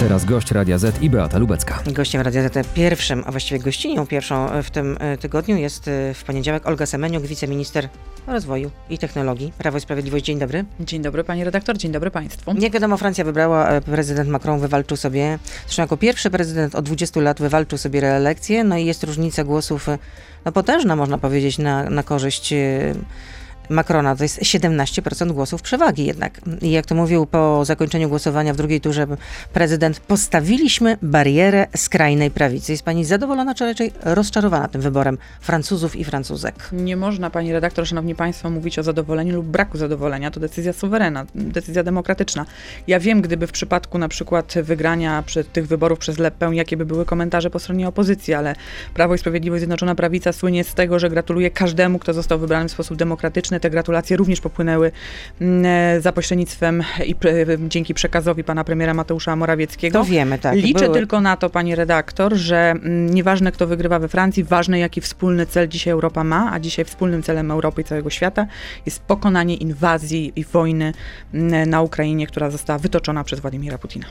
teraz gość Radia Z i Beata Lubecka. Gościem Radia Z, pierwszym, a właściwie gościnią pierwszą w tym e, tygodniu jest e, w poniedziałek Olga Semeniuk, wiceminister rozwoju i technologii. Prawo i Sprawiedliwość, dzień dobry. Dzień dobry pani redaktor, dzień dobry państwu. Jak wiadomo, Francja wybrała, e, prezydent Macron wywalczył sobie, zresztą jako pierwszy prezydent od 20 lat wywalczył sobie reelekcję, no i jest różnica głosów, no potężna można powiedzieć, na, na korzyść Macrona. To jest 17% głosów przewagi jednak. I jak to mówił po zakończeniu głosowania w drugiej turze prezydent, postawiliśmy barierę skrajnej prawicy. Jest pani zadowolona, czy raczej rozczarowana tym wyborem Francuzów i Francuzek? Nie można, pani redaktor, szanowni państwo, mówić o zadowoleniu lub braku zadowolenia. To decyzja suwerena, decyzja demokratyczna. Ja wiem, gdyby w przypadku na przykład wygrania przed tych wyborów przez Lepę, jakie by były komentarze po stronie opozycji, ale Prawo i Sprawiedliwość, Zjednoczona Prawica słynie z tego, że gratuluje każdemu, kto został wybrany w sposób demokratyczny, te gratulacje również popłynęły mm, e, za pośrednictwem i dzięki przekazowi pana premiera Mateusza Morawieckiego. To wiemy, tak. Liczę były... tylko na to, pani redaktor, że mm, nieważne kto wygrywa we Francji, ważne jaki wspólny cel dzisiaj Europa ma, a dzisiaj wspólnym celem Europy i całego świata jest pokonanie inwazji i wojny mm, na Ukrainie, która została wytoczona przez Władimira Putina.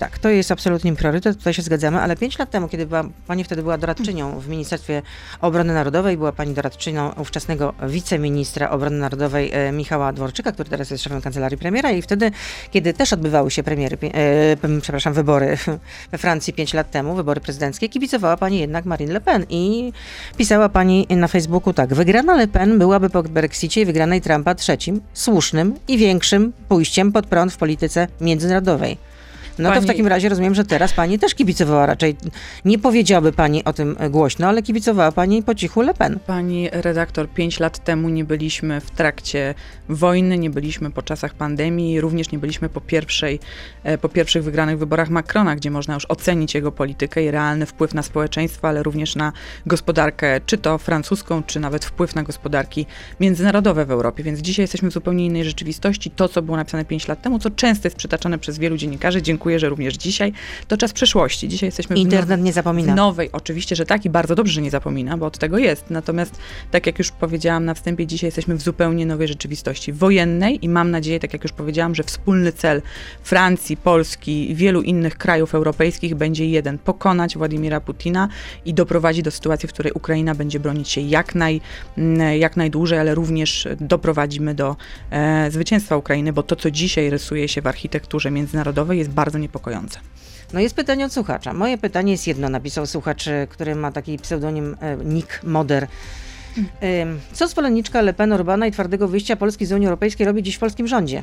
Tak, to jest absolutnie priorytet, tutaj się zgadzamy, ale pięć lat temu, kiedy była, pani wtedy była doradczynią w Ministerstwie Obrony Narodowej, była pani doradczynią ówczesnego wiceministra obrony narodowej e, Michała Dworczyka, który teraz jest szefem kancelarii premiera i wtedy, kiedy też odbywały się premiery, e, przepraszam, wybory we Francji pięć lat temu, wybory prezydenckie, kibicowała pani jednak Marine Le Pen i pisała pani na Facebooku tak, wygrana Le Pen byłaby po Brexicie i wygranej Trumpa trzecim, słusznym i większym pójściem pod prąd w polityce międzynarodowej. No pani... to w takim razie rozumiem, że teraz pani też kibicowała raczej. Nie powiedziałaby pani o tym głośno, ale kibicowała pani po cichu Le Pen. Pani redaktor, pięć lat temu nie byliśmy w trakcie wojny, nie byliśmy po czasach pandemii, również nie byliśmy po, pierwszej, e, po pierwszych wygranych wyborach Macrona, gdzie można już ocenić jego politykę i realny wpływ na społeczeństwo, ale również na gospodarkę, czy to francuską, czy nawet wpływ na gospodarki międzynarodowe w Europie. Więc dzisiaj jesteśmy w zupełnie innej rzeczywistości. To, co było napisane pięć lat temu, co często jest przytaczane przez wielu dziennikarzy, dziękuję dziękuję, że również dzisiaj, to czas przeszłości. Dzisiaj jesteśmy Internet w, nie zapomina. nowej, oczywiście, że tak i bardzo dobrze, że nie zapomina, bo od tego jest. Natomiast, tak jak już powiedziałam na wstępie, dzisiaj jesteśmy w zupełnie nowej rzeczywistości wojennej i mam nadzieję, tak jak już powiedziałam, że wspólny cel Francji, Polski i wielu innych krajów europejskich będzie jeden: pokonać Władimira Putina i doprowadzić do sytuacji, w której Ukraina będzie bronić się jak, naj, jak najdłużej, ale również doprowadzimy do e, zwycięstwa Ukrainy, bo to, co dzisiaj rysuje się w architekturze międzynarodowej, jest bardzo niepokojące. No jest pytanie od słuchacza. Moje pytanie jest jedno, napisał słuchacz, e, który ma taki pseudonim e, Nick Moder. Co zwolenniczka Le Pen, Orbana i twardego wyjścia Polski z Unii Europejskiej robi dziś w polskim rządzie?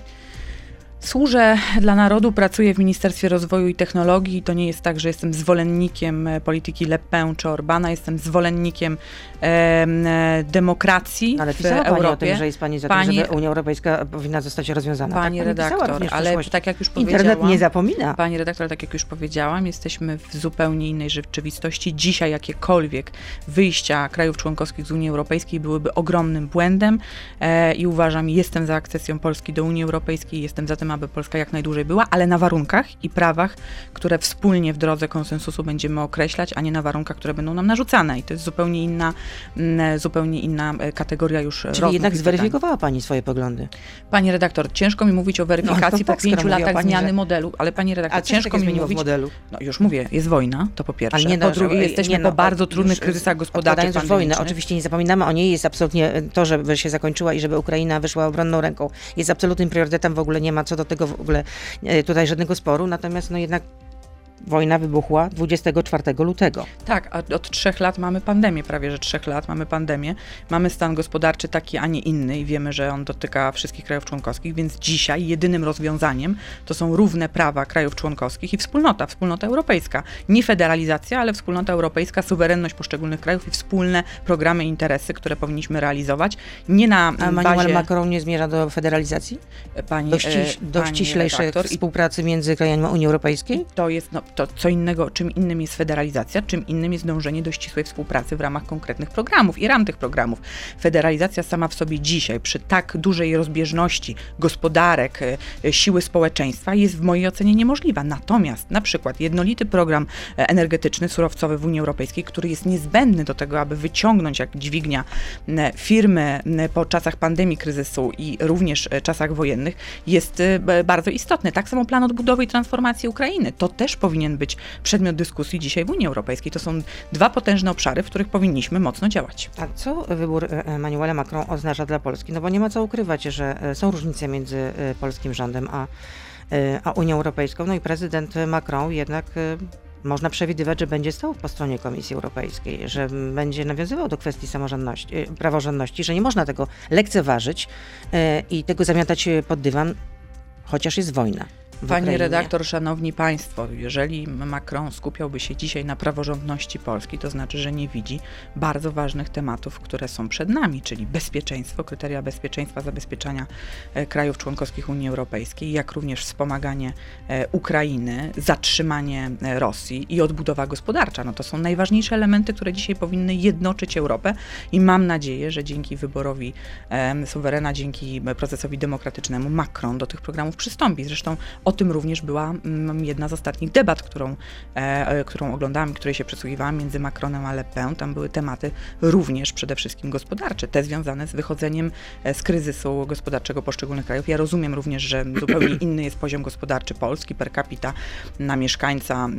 Służę dla narodu, pracuję w Ministerstwie Rozwoju i Technologii. To nie jest tak, że jestem zwolennikiem e, polityki Le Pen czy Orbana, jestem zwolennikiem e, demokracji ale w Europie. Pani o tym, że jest Pani za pani, tym, żeby Unia Europejska powinna zostać rozwiązana. Pani, tak, pani redaktor, ale tak jak już powiedziałam... Internet nie zapomina. Pani redaktor, tak jak już powiedziałam, jesteśmy w zupełnie innej rzeczywistości. Dzisiaj jakiekolwiek wyjścia krajów członkowskich z Unii Europejskiej byłyby ogromnym błędem e, i uważam, jestem za akcesją Polski do Unii Europejskiej, jestem za tym, aby Polska jak najdłużej była, ale na warunkach i prawach, które wspólnie w drodze konsensusu będziemy określać, a nie na warunkach, które będą nam narzucane. I to jest zupełnie inna, mm, zupełnie inna e, kategoria już Czyli jednak zweryfikowała Pani swoje poglądy. Pani redaktor, ciężko mi mówić o weryfikacji no, tak, po pięciu latach pani, zmiany że... modelu, ale Pani redaktor, ciężko mi mówić... modelu? No już mówię, jest wojna, to po pierwsze. Ale nie, no, po drugie, jesteśmy nie, no, po bardzo trudnych kryzysach gospodarczych. wojnę, oczywiście nie zapominamy o niej, jest absolutnie to, żeby się zakończyła i żeby Ukraina wyszła obronną ręką. Jest absolutnym priorytetem, w ogóle nie ma co do tego w ogóle e, tutaj żadnego sporu, natomiast no jednak Wojna wybuchła 24 lutego. Tak, a od trzech lat mamy pandemię, prawie że trzech lat mamy pandemię. Mamy stan gospodarczy taki, a nie inny i wiemy, że on dotyka wszystkich krajów członkowskich, więc dzisiaj jedynym rozwiązaniem to są równe prawa krajów członkowskich i wspólnota, wspólnota europejska. Nie federalizacja, ale wspólnota europejska, suwerenność poszczególnych krajów i wspólne programy i interesy, które powinniśmy realizować. Nie na a Emmanuel Macron nie zmierza do federalizacji? Pani, do, ściś, e, do ściślejszej współpracy między krajami Unii Europejskiej? To jest, no, to co innego, czym innym jest federalizacja, czym innym jest dążenie do ścisłej współpracy w ramach konkretnych programów i ram tych programów. Federalizacja sama w sobie dzisiaj, przy tak dużej rozbieżności gospodarek, e, siły społeczeństwa, jest w mojej ocenie niemożliwa. Natomiast na przykład jednolity program e, energetyczny, surowcowy w Unii Europejskiej, który jest niezbędny do tego, aby wyciągnąć jak dźwignia firmy po czasach pandemii, kryzysu i również czasach wojennych, jest bardzo istotny. Tak samo plan odbudowy i transformacji Ukrainy. To też powinien być przedmiot dyskusji dzisiaj w Unii Europejskiej. To są dwa potężne obszary, w których powinniśmy mocno działać. A co wybór e, Emmanuela Macron oznacza dla Polski? No bo nie ma co ukrywać, że e, są różnice między e, polskim rządem a, a Unią Europejską. No i prezydent Macron jednak można przewidywać, że będzie stał po stronie Komisji Europejskiej, że będzie nawiązywał do kwestii samorządności, praworządności, że nie można tego lekceważyć i tego zamiatać pod dywan, chociaż jest wojna. Pani redaktor, szanowni państwo, jeżeli Macron skupiałby się dzisiaj na praworządności Polski, to znaczy, że nie widzi bardzo ważnych tematów, które są przed nami, czyli bezpieczeństwo, kryteria bezpieczeństwa, zabezpieczania e, krajów członkowskich Unii Europejskiej, jak również wspomaganie e, Ukrainy, zatrzymanie e, Rosji i odbudowa gospodarcza. No to są najważniejsze elementy, które dzisiaj powinny jednoczyć Europę i mam nadzieję, że dzięki wyborowi suwerena, dzięki procesowi demokratycznemu Macron do tych programów przystąpi. Zresztą o tym również była mm, jedna z ostatnich debat, którą, e, e, którą oglądałam, której się przysłuchiwałam między Macronem a Le Pen. Tam były tematy również przede wszystkim gospodarcze, te związane z wychodzeniem e, z kryzysu gospodarczego poszczególnych krajów. Ja rozumiem również, że zupełnie inny jest poziom gospodarczy Polski per capita na mieszkańca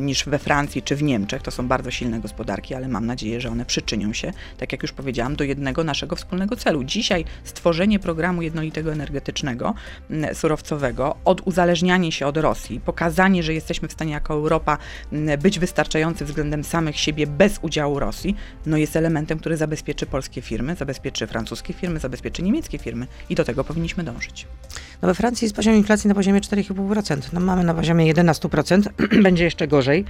niż we Francji czy w Niemczech. To są bardzo silne gospodarki, ale mam nadzieję, że one przyczynią się, tak jak już powiedziałam, do jednego naszego wspólnego celu. Dzisiaj stworzenie programu jednolitego energetycznego, surowcowego od uzależnianie się od Rosji, pokazanie, że jesteśmy w stanie jako Europa być wystarczający względem samych siebie bez udziału Rosji, no jest elementem, który zabezpieczy polskie firmy, zabezpieczy francuskie firmy, zabezpieczy niemieckie firmy i do tego powinniśmy dążyć. No we Francji jest poziom inflacji na poziomie 4,5%. No mamy na poziomie 11%, będzie jeszcze gorzej.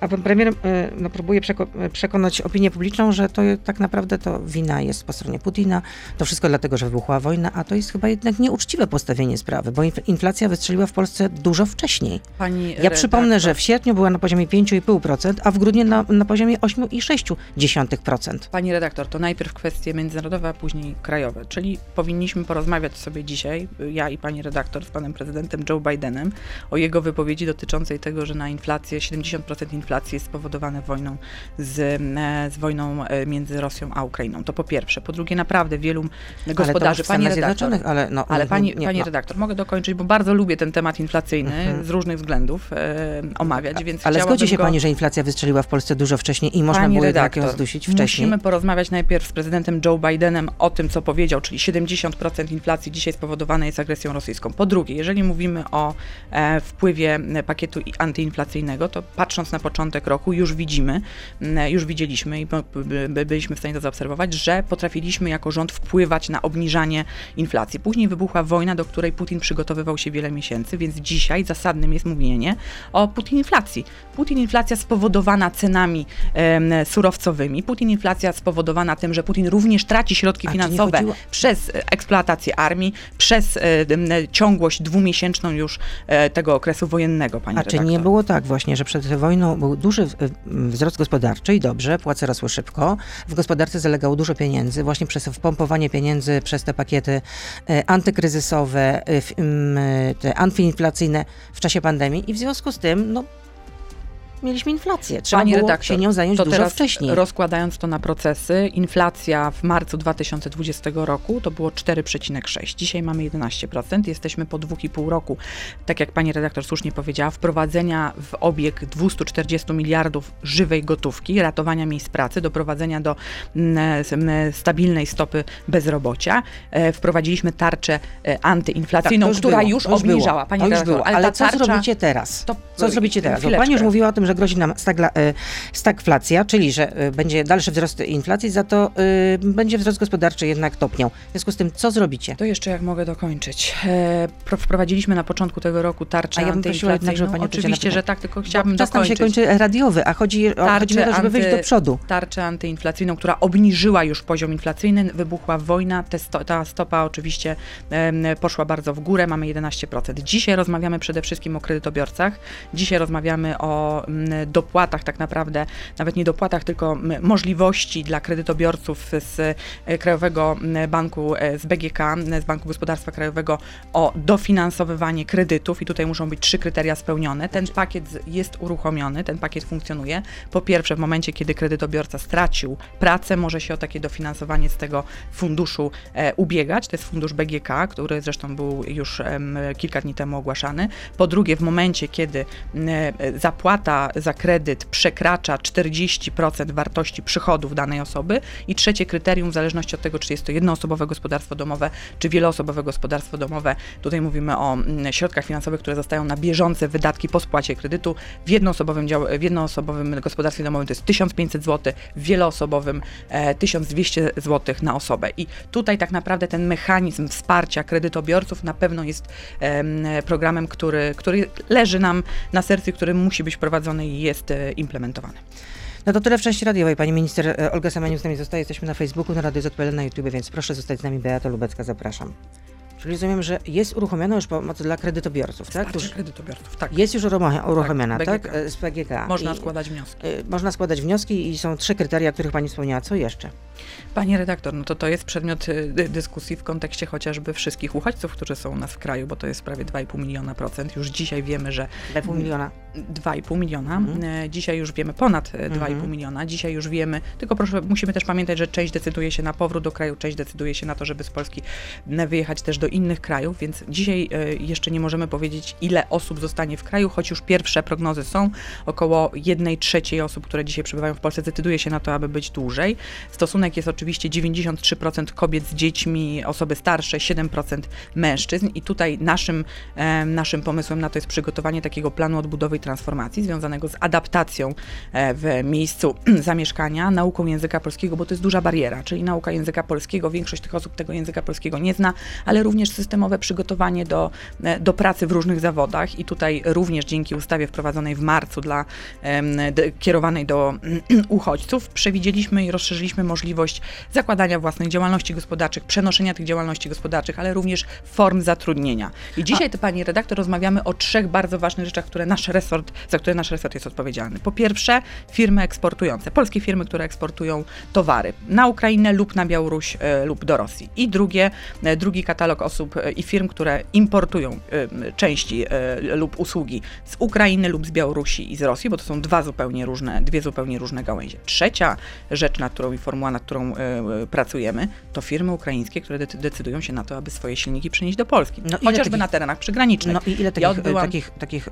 A pan premier e, no, próbuje przeko przekonać opinię publiczną, że to tak naprawdę to wina jest po stronie Putina. To wszystko dlatego, że wybuchła wojna, a to jest chyba jednak nieuczciwe postawienie sprawy, bo inflacja wystrzeliła w Polsce dużo wcześniej. Pani ja przypomnę, że w sierpniu była na poziomie 5,5%, a w grudniu na, na poziomie 8,6%. Pani redaktor, to najpierw kwestie międzynarodowe, a później krajowe, czyli powinniśmy porozmawiać sobie dzisiaj, ja i pani redaktor z panem prezydentem Joe Bidenem, o jego wypowiedzi dotyczącej tego, że na inflację, 70% inflacji jest spowodowane wojną z, e, z wojną e, między Rosją a Ukrainą. To po pierwsze. Po drugie, naprawdę wielu gospodarzy, pani redaktor, ale, no, ale pani, nie, pani no. redaktor, mogę dokończyć, bo bardzo lubię ten temat inflacyjny mhm. z różnych względów e, omawiać, więc Ale zgodzi się go... pani, że inflacja wystrzeliła w Polsce dużo wcześniej i można pani było redaktor, ją zdusić wcześniej? Musimy porozmawiać najpierw z prezydentem Joe Bidenem o tym, co powiedział, czyli 70% inflacji dzisiaj spowodowane jest agresją rosyjską. Po drugie, jeżeli mówimy o e, wpływie pakietu antyinflacyjnego, to patrząc na początek roku już widzimy, już widzieliśmy i byliśmy w stanie to zaobserwować, że potrafiliśmy jako rząd wpływać na obniżanie inflacji. Później wybuchła wojna, do której Putin przygotowywał się wiele miesięcy, więc dzisiaj zasadnym jest mówienie o Putin-inflacji. Putin-inflacja spowodowana cenami e, surowcowymi, Putin-inflacja spowodowana tym, że Putin również traci środki A, finansowe przez eksploatację armii, przez e, ciągłość dwumiesięczną już e, tego okresu wojennego, pani A redaktor. czy nie było tak właśnie, że przed wojną był duży wzrost gospodarczy i dobrze, płace rosły szybko, w gospodarce zalegało dużo pieniędzy, właśnie przez wpompowanie pieniędzy przez te pakiety e, antykryzysowe, te antyinflacyjne w czasie pandemii i w związku z tym, no, mieliśmy inflację. Trzeba Pani było redaktor, się nią zająć to dużo teraz wcześniej. Rozkładając to na procesy, inflacja w marcu 2020 roku to było 4,6. Dzisiaj mamy 11%. Jesteśmy po 2,5 roku, tak jak pani redaktor słusznie powiedziała, wprowadzenia w obieg 240 miliardów żywej gotówki, ratowania miejsc pracy, doprowadzenia do mm, stabilnej stopy bezrobocia. E, wprowadziliśmy tarczę e, antyinflacyjną, tak, już która było, już obniżała. Pani redaktor, ale, ale co tarcza, zrobicie teraz? To, co zrobicie teraz? Pani już mówiła o tym, że grozi nam stagla, e, stagflacja, czyli że e, będzie dalszy wzrost inflacji, za to e, będzie wzrost gospodarczy jednak topniał. W związku z tym, co zrobicie? To jeszcze jak mogę dokończyć. Pro- wprowadziliśmy na początku tego roku tarczę A ja bym prosiła jednak, żeby pani Oczywiście, że tak, tylko chciałabym Czas nam się dokończyć. kończy radiowy, a chodzi, o, chodzi to, żeby wyjść do przodu. Tarczę antyinflacyjną, która obniżyła już poziom inflacyjny, wybuchła wojna, sto, ta stopa oczywiście em, poszła bardzo w górę, mamy 11%. Dzisiaj rozmawiamy przede wszystkim o kredytobiorcach, dzisiaj rozmawiamy o mm, dopłatach tak naprawdę, nawet nie dopłatach, tylko możliwości dla kredytobiorców z e, Krajowego Banku, e, z BGK, z Banku Gospodarstwa Krajowego o dofinansowywanie kredytów i tutaj muszą być trzy kryteria spełnione. Ten pakiet jest uruchomiony, ten pakiet funkcjonuje. Po pierwsze, w momencie, kiedy kredytobiorca stracił pracę, może się o takie dofinansowanie z tego funduszu e, ubiegać. To jest fundusz BGK, który zresztą był już em, kilka dni temu ogłaszany. Po drugie, w momencie, kiedy e, zapłata za kredyt przekracza 40% wartości przychodów danej osoby. I trzecie kryterium, w zależności od tego, czy jest to jednoosobowe gospodarstwo domowe, czy wieloosobowe gospodarstwo domowe. Tutaj mówimy o mm, środkach finansowych, które zostają na bieżące wydatki po spłacie kredytu. W jednoosobowym, dział, w jednoosobowym gospodarstwie domowym to jest 1500 zł, w wieloosobowym e, 1200 zł na osobę. I tutaj tak naprawdę ten mechanizm wsparcia kredytobiorców na pewno jest em, programem, który, który leży nam na sercu, który musi być prowadzony i jest e, implementowany. No to tyle w części radiowej. Pani minister e, Olga Semeniuk z nami zostaje. Jesteśmy na Facebooku, na Radio ZPL, na YouTube, więc proszę zostać z nami. Beata Lubecka, zapraszam. Czyli rozumiem, że jest uruchomiona już pomoc dla kredytobiorców, tak? Wsparcie kredytobiorców, tak. jest już uruchomia- uruchomiona, Tak, tak? BGK. Z PGK. Można I, składać wnioski. e, Można składać wnioski i są trzy kryteria, o których Pani wspomniała. Co jeszcze? Pani redaktor, no to to jest przedmiot y, dy- dyskusji w kontekście chociażby wszystkich uchodźców, którzy są u nas w kraju, bo to jest prawie 2,5 miliona procent. Już dzisiaj wiemy, że 2,5 miliona. 2,5 miliona. Mhm. E, Dzisiaj już wiemy ponad e, 2,5 Mhm. miliona. Dzisiaj już wiemy, tylko proszę, musimy też pamiętać, że część decyduje się na powrót do kraju, część decyduje się na to, żeby z Polski e, wyjechać też do innych krajów, więc dzisiaj e, jeszcze nie możemy powiedzieć, ile osób zostanie w kraju, choć już pierwsze prognozy są. Około 1 trzeciej osób, które dzisiaj przebywają w Polsce, decyduje się na to, aby być dłużej. Stosunek jest oczywiście 93% kobiet z dziećmi, osoby starsze, 7% mężczyzn i tutaj naszym, e, naszym pomysłem na to jest przygotowanie takiego planu odbudowy i transformacji związanego z adaptacją e, w miejscu zamieszkania, nauką języka polskiego, bo to jest duża bariera, czyli nauka języka polskiego. Większość tych osób tego języka polskiego nie zna, ale również systemowe przygotowanie do, e, do pracy w różnych zawodach i tutaj również dzięki ustawie wprowadzonej w marcu dla kierowanej do uchodźców przewidzieliśmy i rozszerzyliśmy możliwość zakładania własnych działalności gospodarczych, przenoszenia tych działalności gospodarczych, ale również form zatrudnienia. I dzisiaj, to pani redaktor, rozmawiamy o trzech bardzo ważnych rzeczach, które nasz resort, za które nasz resort jest odpowiedzialny. Po pierwsze, firmy eksportujące, polskie firmy, które eksportują towary na Ukrainę lub na Białoruś e, lub do Rosji. I drugie, e, drugi katalog osób e, i firm, które importują części lub usługi z Ukrainy lub z Białorusi i z Rosji, bo to są dwa zupełnie różne, dwie zupełnie różne gałęzie. Trzecia rzecz, nad którą i formuła, nad którą pracujemy, to firmy ukraińskie, które de- decydują się na to, aby swoje silniki przenieść do Polski. No Chociażby takich- na terenach przygranicznych. No i ile takich, Ja odbyłam- takich, takich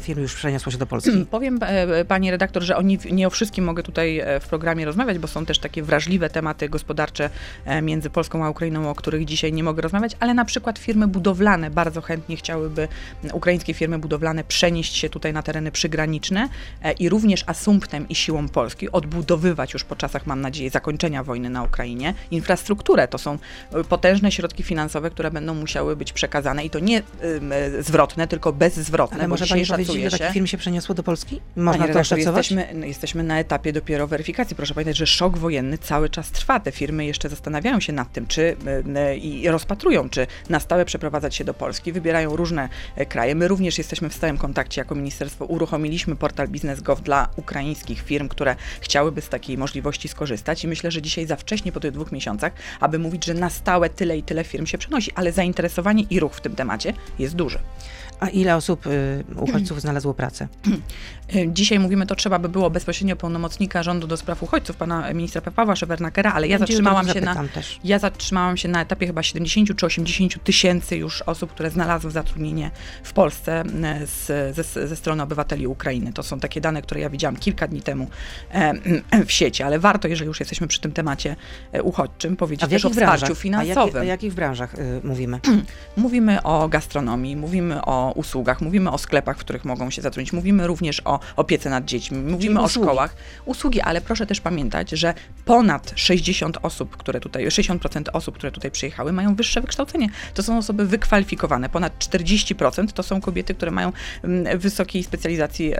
firm już przeniosło się do Polski? Powiem e, pani redaktor, że o nie, o wszystkim mogę tutaj e, w programie rozmawiać, bo są też takie wrażliwe tematy gospodarcze e, między Polską a Ukrainą, o których dzisiaj nie mogę rozmawiać, ale na przykład firmy budowlane bardzo chętnie chciałyby, ukraińskie firmy budowlane, przenieść się tutaj na tereny przygraniczne e, i również asumptem i siłą Polski odbudowywać już po czasach, mam nadzieję, zakończenia wojny na Ukrainie infrastrukturę. To są e, potężne środki finansowe, które będą musiały być przekazane i to nie e, zwrotne, tylko bezzwrotne, Ale bo może Pani powiedzieć, szacuje się... firm się przeniosło do Polski? Panie Można to redaktor, oszacować? Jesteśmy, jesteśmy na etapie dopiero weryfikacji. Proszę pamiętać, że szok wojenny cały czas trwa. Te firmy jeszcze zastanawiają się nad tym, czy y, y, i rozpatrują, czy na stałe przeprowadzać się do Polski. Wybierają różne e, kraje. My również jesteśmy w stałym kontakcie jako ministerstwo. Uruchomiliśmy portal Biznes.gov dla ukraińskich firm, które chciałyby z takiej możliwości skorzystać i myślę, że dzisiaj za wcześnie po tych dwóch miesiącach, aby mówić, że na stałe tyle i tyle firm się przenosi, ale zainteresowanie i ruch w tym temacie jest duży. A ile osób, y, uchodźców znalazło pracę? Dzisiaj mówimy, to trzeba by było bezpośrednio pełnomocnika rządu do spraw uchodźców, pana ministra Pawła Szewernakera, ale ja zatrzymałam się na, też. ja zatrzymałam się na etapie chyba 70 czy 80 tysięcy już osób, które znalazły zatrudnienie w Polsce e, z, ze, ze strony obywateli Ukrainy. To są takie dane, które ja widziałam kilka dni temu e, w sieci, ale warto, jeżeli już jesteśmy przy tym temacie e, uchodźczym, powiedzieć A też o wsparciu branżach? A, finansowym. jakie, o jakich branżach y, mówimy? Mówimy o gastronomii, mówimy o o usługach, mówimy o sklepach, w których mogą się zatrudnić, mówimy również o opiece nad dziećmi, mówimy o szkołach. Usługi, ale proszę też pamiętać, że ponad 60 osób, które tutaj, 60% osób, które tutaj przyjechały, mają wyższe wykształcenie. To są osoby wykwalifikowane. Ponad 40% to są kobiety, które mają mm, wysokiej specjalizacji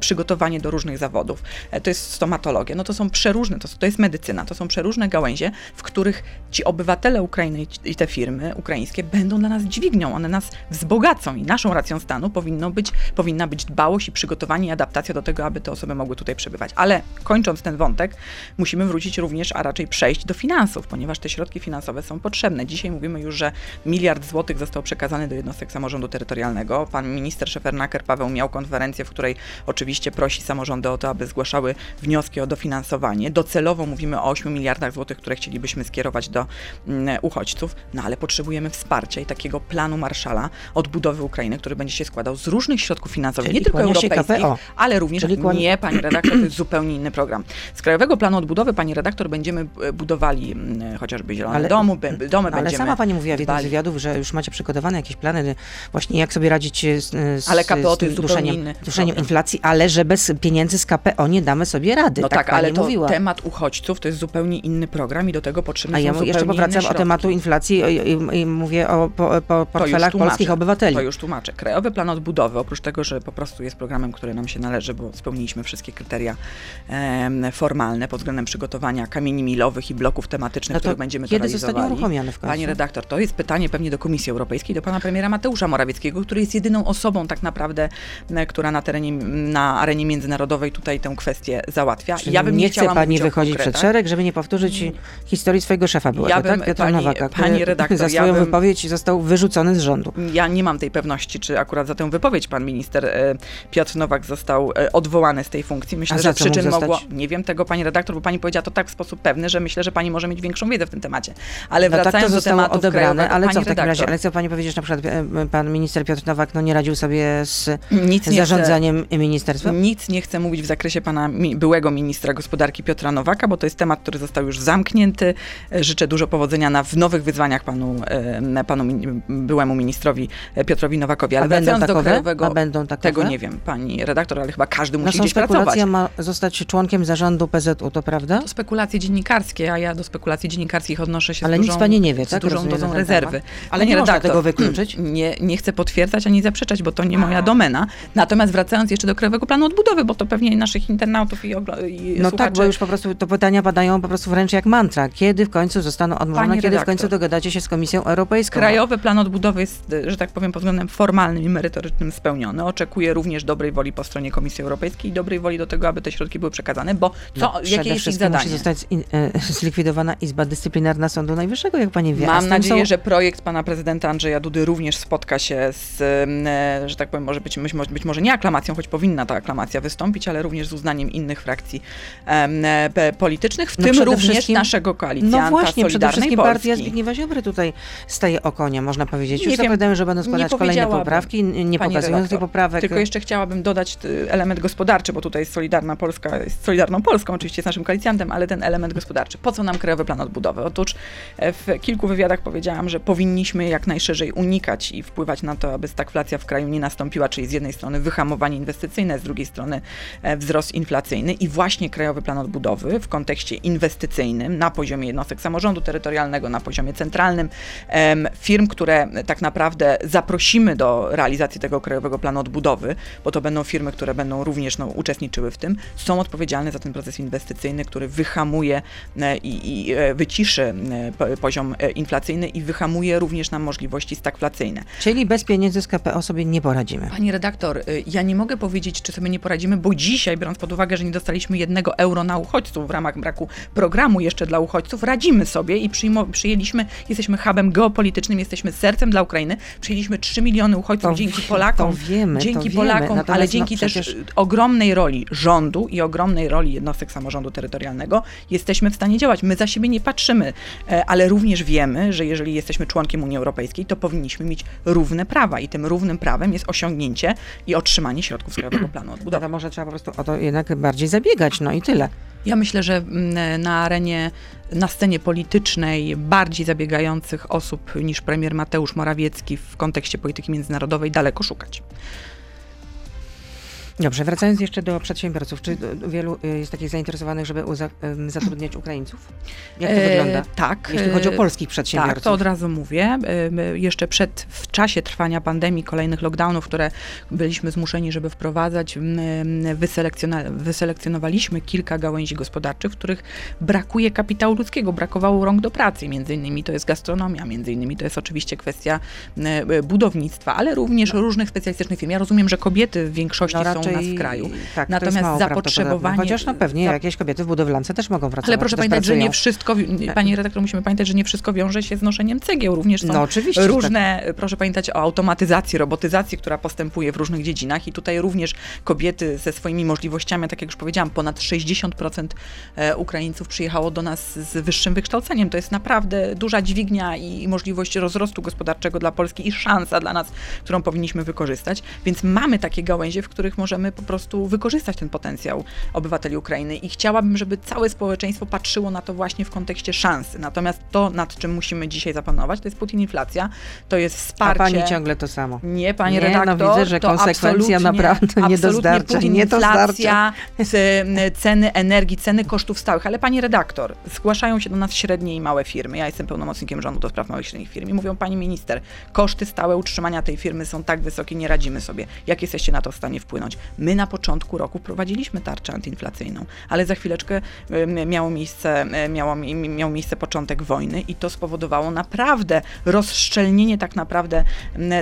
przygotowanie do różnych zawodów. E, To jest stomatologia. No to są przeróżne, to, to jest medycyna, to są przeróżne gałęzie, w których ci obywatele Ukrainy i te firmy ukraińskie będą dla nas dźwignią, one nas wzbogacą i naszą racją stanu powinno być, powinna być dbałość i przygotowanie i adaptacja do tego, aby te osoby mogły tutaj przebywać. Ale kończąc ten wątek, musimy wrócić również, a raczej przejść do finansów, ponieważ te środki finansowe są potrzebne. Dzisiaj mówimy już, że miliard złotych został przekazany do jednostek samorządu terytorialnego. Pan minister Szefernaker Paweł miał konferencję, w której oczywiście prosi samorządy o to, aby zgłaszały wnioski o dofinansowanie. Docelowo mówimy o 8 miliardach złotych, które chcielibyśmy skierować do mm, uchodźców, no ale potrzebujemy wsparcia i takiego planu Marszala odbudowy Ukrainy, który będzie się składał z różnych środków finansowych, Czyli nie tylko europejskich, KPO. ale również Czyli kłania- nie, pani redaktor, to jest zupełnie inny program. Z Krajowego Planu Odbudowy, pani redaktor, będziemy e, budowali chociażby zielone Ale- domu, domy, No, ale będziemy sama pani mówiła w jednym z wywiadów, że już macie przygotowane jakieś plany, właśnie jak sobie radzić z, z, Ale KPO to jest duszeniem, inny duszeniem inflacji, ale że bez pieniędzy z KPO nie damy sobie rady. No tak, tak, ale to mówiła. temat uchodźców to jest zupełnie inny program i do tego potrzebne A ja jeszcze powracam o tematu inflacji i, i, i mówię o po, po portfelach polskich obywateli. To już tłumaczę. Krajowy Plan Odbudowy, oprócz tego, że po prostu jest programem, który nam się należy, bo spełniliśmy wszystkie kryteria em, formalne pod względem przygotowania kamieni milowych i bloków tematycznych, No które będziemy kiedy to zostanie realizowali. uruchomiony w końcu? Pani redaktor, to jest pytanie pewnie do Komisji Europejskiej, do pana premiera Mateusza Morawieckiego, który jest jedyną osobą tak naprawdę, która na terenie, na arenie międzynarodowej tutaj tę kwestię załatwia. Czyli ja bym nie nie chce chciała pani wychodzić przed szereg, żeby nie powtórzyć historii swojego szefa byłego, Ja bym- tak? Piotra pani- Nowaka, pani redaktor, za ja swoją bym- wypowiedź został wyrzucony z rządu. Ja nie mam tej pewności, czy akurat za tę wypowiedź pan minister e, Piotr Nowak został e, odwołany z tej funkcji. Myślę, że przyczyn mogło. Nie wiem tego, pani redaktor, bo pani powiedziała to tak w sposób pewny, że myślę, że pani może mieć większą wiedzę w tym temacie. Ale No tak to wracając do zostało tematu odebrane, ale co w takim razie, ale co pani powiedzieć, na przykład e, pan minister Piotr Nowak no, nie radził sobie z nic nie zarządzaniem ministerstwem? Nic nie chcę mówić w zakresie pana mi, byłego ministra gospodarki Piotra Nowaka, bo to jest temat, który został już zamknięty. Życzę dużo powodzenia na, w nowych wyzwaniach panu, panu byłemu ministrowi Piotrowi Nowakowi. Ale A będą wracając do takowe? krajowego, A będą takowe? tego nie wiem, pani redaktor, ale chyba każdy No musi gdzieś pracować. spekulacja, ma zostać członkiem zarządu PZU, to prawda? To spekulacje dziennikarskie, a ja do spekulacji dziennikarskich odnoszę się Ale z nic dużą, pani nie wie, z tak? dużą Rozumiem, dozą rezerwy. temat. Ale Pani nie można redaktor, tego wykluczyć? Nie, nie chcę potwierdzać ani zaprzeczać, bo to nie moja domena. Natomiast wracając jeszcze do Krajowego Planu Odbudowy, bo to pewnie naszych internautów i, i No słuchaczy... tak, bo już po prostu to pytania padają po prostu wręcz jak mantra. Kiedy w końcu zostaną odmówione, kiedy w redaktor. końcu dogadacie się z Komisją Europejską? Krajowy Plan Odbudowy jest, że tak powiem, pod względem formalnym i merytorycznym spełniony. Oczekuję również dobrej woli po stronie Komisji Europejskiej i dobrej woli do tego, aby te środki były przekazane, bo co, No, jakie jest ich zadanie? musi zostać e, zlikwidowana Izba Dyscyplinarna Sądu Najwyższego, jak pani wie. Mam nadzieję, są- że projekt pana prezydenta Andrzeja Dudy również spotka się z, e, że tak powiem, może być, być, być może nie aklamacją, choć powinna ta aklamacja wystąpić, ale również z uznaniem innych frakcji e, politycznych, w No tym również naszego koalicjanta No właśnie, przede wszystkim Polski. partia Zbigniewa Ziobry tutaj staje o konia, można powiedzieć. Nie Już wiem, zapowiadają, że będą nie składać kolejne poprawki, nie pokazując tych poprawek. Tylko jeszcze chciałabym dodać element gospodarczy, bo tutaj Solidarna Polska jest Solidarną Polską, oczywiście jest naszym koalicjantem, ale ten element gospodarczy. Po co nam Krajowy Plan Odbudowy? Otóż e, w kilku wywiadach powiedziałam, że powinniśmy jak najszerzej unikać i wpływać na to, aby stagflacja w kraju nie nastąpiła, czyli z jednej strony wyhamowanie inwestycyjne, z drugiej strony e, wzrost inflacyjny i właśnie Krajowy Plan Odbudowy w kontekście inwestycyjnym na poziomie jednostek samorządu terytorialnego, na poziomie centralnym, firm, które tak naprawdę zaprosimy do realizacji tego Krajowego Planu Odbudowy, bo to będą firmy, które będą również no, uczestniczyły w tym, są odpowiedzialne za ten proces inwestycyjny, który wyhamuje e, i, i e, wyciszy e, po- poziom inflacyjny i wyhamuje również nam możliwości stagflacyjne. Czyli bez pieniędzy z KPO sobie nie poradzimy. Pani redaktor, ja nie mogę powiedzieć, czy sobie nie poradzimy, bo dzisiaj, biorąc pod uwagę, że nie dostaliśmy jednego euro na uchodźców w ramach braku programu jeszcze dla uchodźców, radzimy sobie i przyjęliśmy, jesteśmy hubem geopolitycznym, jesteśmy sercem dla Ukrainy, przyjęliśmy 3 miliony uchodźców To dzięki Polakom, wiemy, dzięki wiemy. Polakom, ale Natomiast, no, dzięki przecież- też ogromnej roli rządu i ogromnej roli jednostek samorządu terytorialnego jesteśmy w stanie działać. My za siebie nie patrzymy, e, ale również wiemy, że jeżeli jesteśmy członkiem Unii Europejskiej, to powinniśmy mieć równe prawa i tym równym prawem jest osiągnięcie i otrzymanie środków z Krajowego Planu No Odbudowy. to może trzeba po prostu o to jednak bardziej zabiegać, no i tyle. Ja myślę, że mm, na arenie, na scenie politycznej bardziej zabiegających osób niż premier Mateusz Morawiecki w kontekście polityki międzynarodowej daleko szukać. Dobrze, wracając jeszcze do przedsiębiorców. Czy wielu y, jest takich zainteresowanych, żeby uza- zatrudniać Ukraińców? Jak to E, wygląda? Tak. Jeśli chodzi o e, polskich Tak, przedsiębiorców. to od razu mówię. Jeszcze przed, w czasie trwania pandemii, kolejnych lockdownów, które byliśmy zmuszeni, żeby wprowadzać, wyselekcjonowaliśmy kilka gałęzi gospodarczych, w których brakuje kapitału ludzkiego, brakowało rąk do pracy. Między innymi to jest gastronomia, między innymi to jest oczywiście kwestia y, budownictwa, ale również różnych specjalistycznych firm. Ja rozumiem, że kobiety w większości No są u nas w kraju. Tak, Natomiast zapotrzebowanie-. Chociaż no pewnie jakieś kobiety w budowlance też mogą pracować. Ale proszę pamiętać, że nie wszystko, Tak. pani redaktor, musimy pamiętać, że nie wszystko wiąże się z noszeniem cegieł. Również są No oczywiście. różne, proszę pamiętać o automatyzacji, robotyzacji, która postępuje w różnych dziedzinach i tutaj również kobiety ze swoimi możliwościami, tak jak już powiedziałam, ponad 60% e, Ukraińców przyjechało do nas z wyższym wykształceniem. To jest naprawdę duża dźwignia i możliwość rozrostu gospodarczego dla Polski i szansa dla nas, którą powinniśmy wykorzystać. Więc mamy takie gałęzie, w których możemy po prostu wykorzystać ten potencjał obywateli Ukrainy i chciałabym, żeby całe społeczeństwo patrzyło na to właśnie w kontekście szansy. Natomiast to, nad czym musimy dzisiaj zapanować, to jest Putin inflacja, to jest A wsparcie. pani ciągle to samo. Nie, panie Nie, no redaktor, widzę, że to konsekwencja naprawdę nie do absolutnie zdarcia, Putin, nie inflacja, ceny energii, ceny kosztów stałych. Ale pani redaktor, zgłaszają się do nas średnie i małe firmy. Ja jestem pełnomocnikiem rządu do spraw małych i średnich firm i mówią, pani minister, koszty stałe utrzymania tej firmy są tak wysokie, nie radzimy sobie. Jak jesteście na to w stanie wpłynąć? My na początku roku wprowadziliśmy tarczę antyinflacyjną, ale za chwileczkę miało miejsce, miało, mi- miał miejsce początek wojny i to spowodowało naprawdę rozszczelnienie tak naprawdę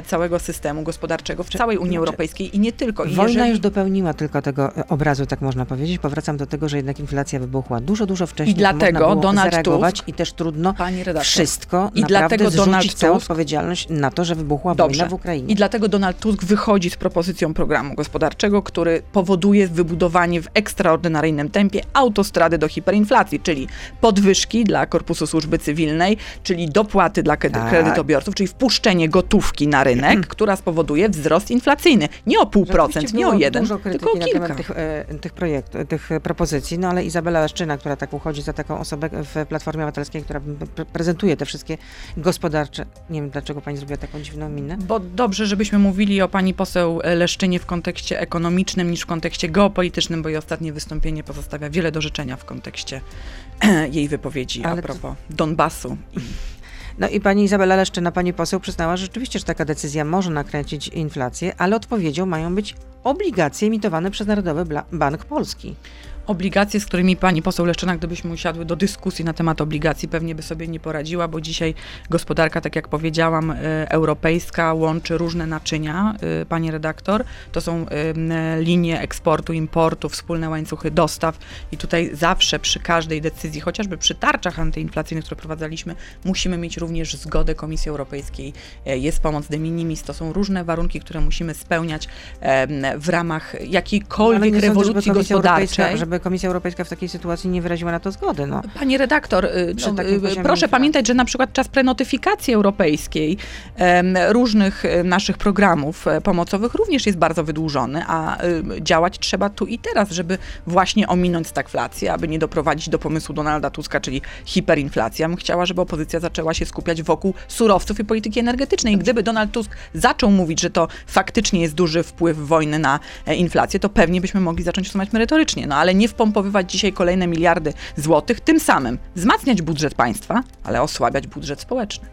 całego systemu gospodarczego w całej Unii Europejskiej i nie tylko. I Wojna jeżeli- już dopełniła tylko tego e, obrazu, tak można powiedzieć. Powracam do tego, że jednak inflacja wybuchła dużo, dużo wcześniej. I dlatego Donald Tusk- i też trudno wszystko I dlatego Donald całą Tusk- odpowiedzialność na to, że wybuchła Dobrze. wojna w Ukrainie. I dlatego Donald Tusk wychodzi z propozycją programu gospodarczego, który powoduje wybudowanie w ekstraordynaryjnym tempie autostrady do hiperinflacji, czyli podwyżki dla Korpusu Służby Cywilnej, czyli dopłaty dla Tak. kredytobiorców, czyli wpuszczenie gotówki na rynek, która spowoduje wzrost inflacyjny. Nie o pół procent, Rzeczywiście nie o jeden, dużo krytyki tylko o na kilka. temat tych, e, tych projektów, tych e, propozycji, no ale Izabela Leszczyna, która tak uchodzi za taką osobę w Platformie Obywatelskiej, która pre- prezentuje te wszystkie gospodarcze, nie wiem dlaczego pani zrobiła taką dziwną minę. Bo dobrze, żebyśmy mówili o pani poseł Leszczynie w kontekście ekonomicznym niż w kontekście geopolitycznym, bo jej ostatnie wystąpienie pozostawia wiele do życzenia w kontekście jej wypowiedzi Ale a to- propos Donbasu. I No i pani Izabela Leszczyna, pani poseł, przyznała że rzeczywiście, że taka decyzja może nakręcić inflację, ale odpowiedzią mają być obligacje emitowane przez Narodowy Bank Polski. Obligacje, z którymi pani poseł Leszczyna, gdybyśmy usiadły do dyskusji na temat obligacji, pewnie by sobie nie poradziła, bo dzisiaj gospodarka, tak jak powiedziałam, e, europejska łączy różne naczynia, e, pani redaktor. To są e, linie eksportu, importu, wspólne łańcuchy dostaw i tutaj zawsze przy każdej decyzji, chociażby przy tarczach antyinflacyjnych, które prowadzaliśmy, musimy mieć również zgodę Komisji Europejskiej. Jest pomoc de minimis, to są różne warunki, które musimy spełniać w ramach jakiejkolwiek rewolucji gospodarczej. Żeby Komisja Europejska w takiej sytuacji nie wyraziła na to zgody. No. Pani redaktor, y, Przy no, y, proszę pamiętać, że na przykład czas prenotyfikacji europejskiej różnych y, naszych programów e, pomocowych również jest bardzo wydłużony, a y, działać trzeba tu i teraz, żeby właśnie ominąć stagflację, aby nie doprowadzić do pomysłu Donalda Tuska, czyli hiperinflacja. Bym chciała, żeby opozycja zaczęła się skupiać wokół surowców i polityki energetycznej. I gdyby Donald Tusk zaczął mówić, że to faktycznie jest duży wpływ wojny na e, inflację, to pewnie byśmy mogli zacząć rozmawiać merytorycznie. No ale nie wpompowywać dzisiaj kolejne miliardy złotych, tym samym wzmacniać budżet państwa, ale osłabiać budżet społeczny.